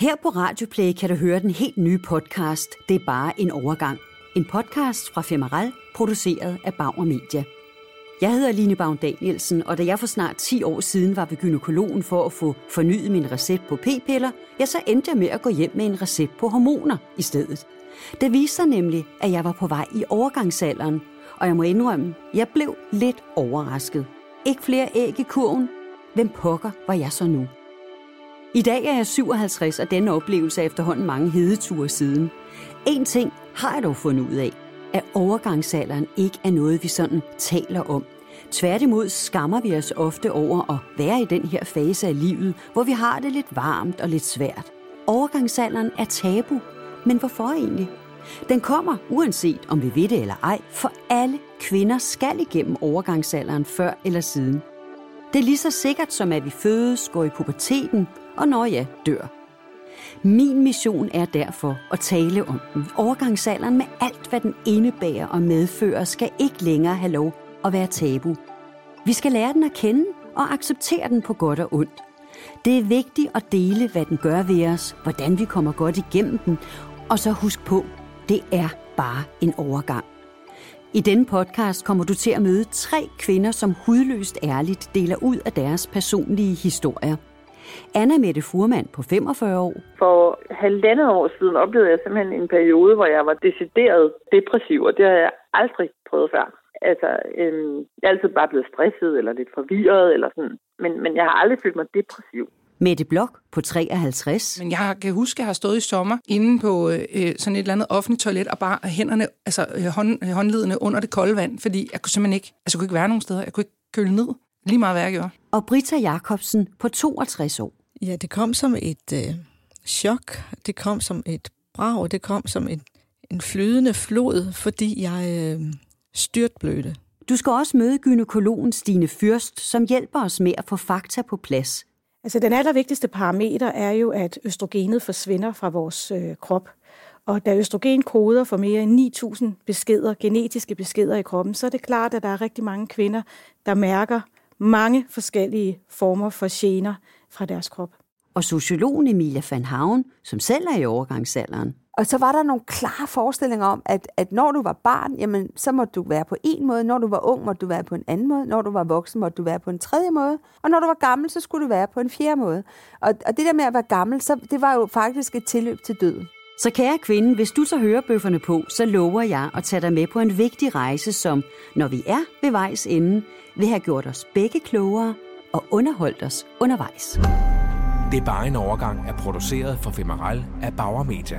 Her på Radioplay kan du høre den helt nye podcast Det er bare en overgang. En podcast fra Femeral, produceret af Bauer Media. Jeg hedder Line Baum Danielsen, og da jeg for snart 10 år siden var ved gynekologen for at få fornyet min recept på p-piller, ja, så endte jeg med at gå hjem med en recept på hormoner i stedet. Det viste sig nemlig, at jeg var på vej i overgangsalderen, og jeg må indrømme, jeg blev lidt overrasket. Ikke flere æg i kurven. Hvem pokker var jeg så nu? I dag er jeg 57, og denne oplevelse er efterhånden mange hedeture siden. En ting har jeg dog fundet ud af, at overgangsalderen ikke er noget, vi sådan taler om. Tværtimod skammer vi os ofte over at være i den her fase af livet, hvor vi har det lidt varmt og lidt svært. Overgangsalderen er tabu, men hvorfor egentlig? Den kommer, uanset om vi ved det eller ej, for alle kvinder skal igennem overgangsalderen før eller siden. Det er lige så sikkert som, at vi fødes, går i puberteten og når jeg dør. Min mission er derfor at tale om den. Overgangsalderen med alt, hvad den indebærer og medfører, skal ikke længere have lov at være tabu. Vi skal lære den at kende og acceptere den på godt og ondt. Det er vigtigt at dele, hvad den gør ved os, hvordan vi kommer godt igennem den, og så husk på, det er bare en overgang. I denne podcast kommer du til at møde tre kvinder, som hudløst ærligt deler ud af deres personlige historier. Anna Mette Furman på 45 år. For halvandet år siden oplevede jeg simpelthen en periode, hvor jeg var decideret depressiv, og det har jeg aldrig prøvet før. Altså, øhm, jeg er altid bare blevet stresset eller lidt forvirret, eller sådan. Men, men jeg har aldrig følt mig depressiv. Mette Blok på 53. Men jeg kan huske, at jeg har stået i sommer inde på øh, sådan et eller andet offentligt toilet, og bare hænderne, altså øh, hånd, håndledene under det kolde vand, fordi jeg kunne simpelthen ikke, altså jeg kunne ikke være nogen steder. Jeg kunne ikke køle ned, lige meget hvad jeg gjorde. Og Britta Jacobsen på 62 år. Ja, det kom som et øh, chok. Det kom som et brag. Det kom som et, en flydende flod, fordi jeg øh, styrtblødte. Du skal også møde gynekologen Stine Fyrst, som hjælper os med at få fakta på plads. Altså den allervigtigste parameter er jo, at østrogenet forsvinder fra vores øh, krop. Og da østrogen koder for mere end 9.000 beskeder, genetiske beskeder i kroppen, så er det klart, at der er rigtig mange kvinder, der mærker mange forskellige former for gener fra deres krop. Og sociologen Emilia van Haven, som selv er i overgangsalderen. Og så var der nogle klare forestillinger om, at, at når du var barn, jamen, så måtte du være på en måde. Når du var ung, måtte du være på en anden måde. Når du var voksen, måtte du være på en tredje måde. Og når du var gammel, så skulle du være på en fjerde måde. Og, og det der med at være gammel, så, det var jo faktisk et tilløb til døden. Så kære kvinde, hvis du så hører bøfferne på, så lover jeg at tage dig med på en vigtig rejse, som, når vi er ved vejs ende, vil have gjort os begge klogere og underholdt os undervejs. Det var en overgang er produceret for Femeral af Bauer Media.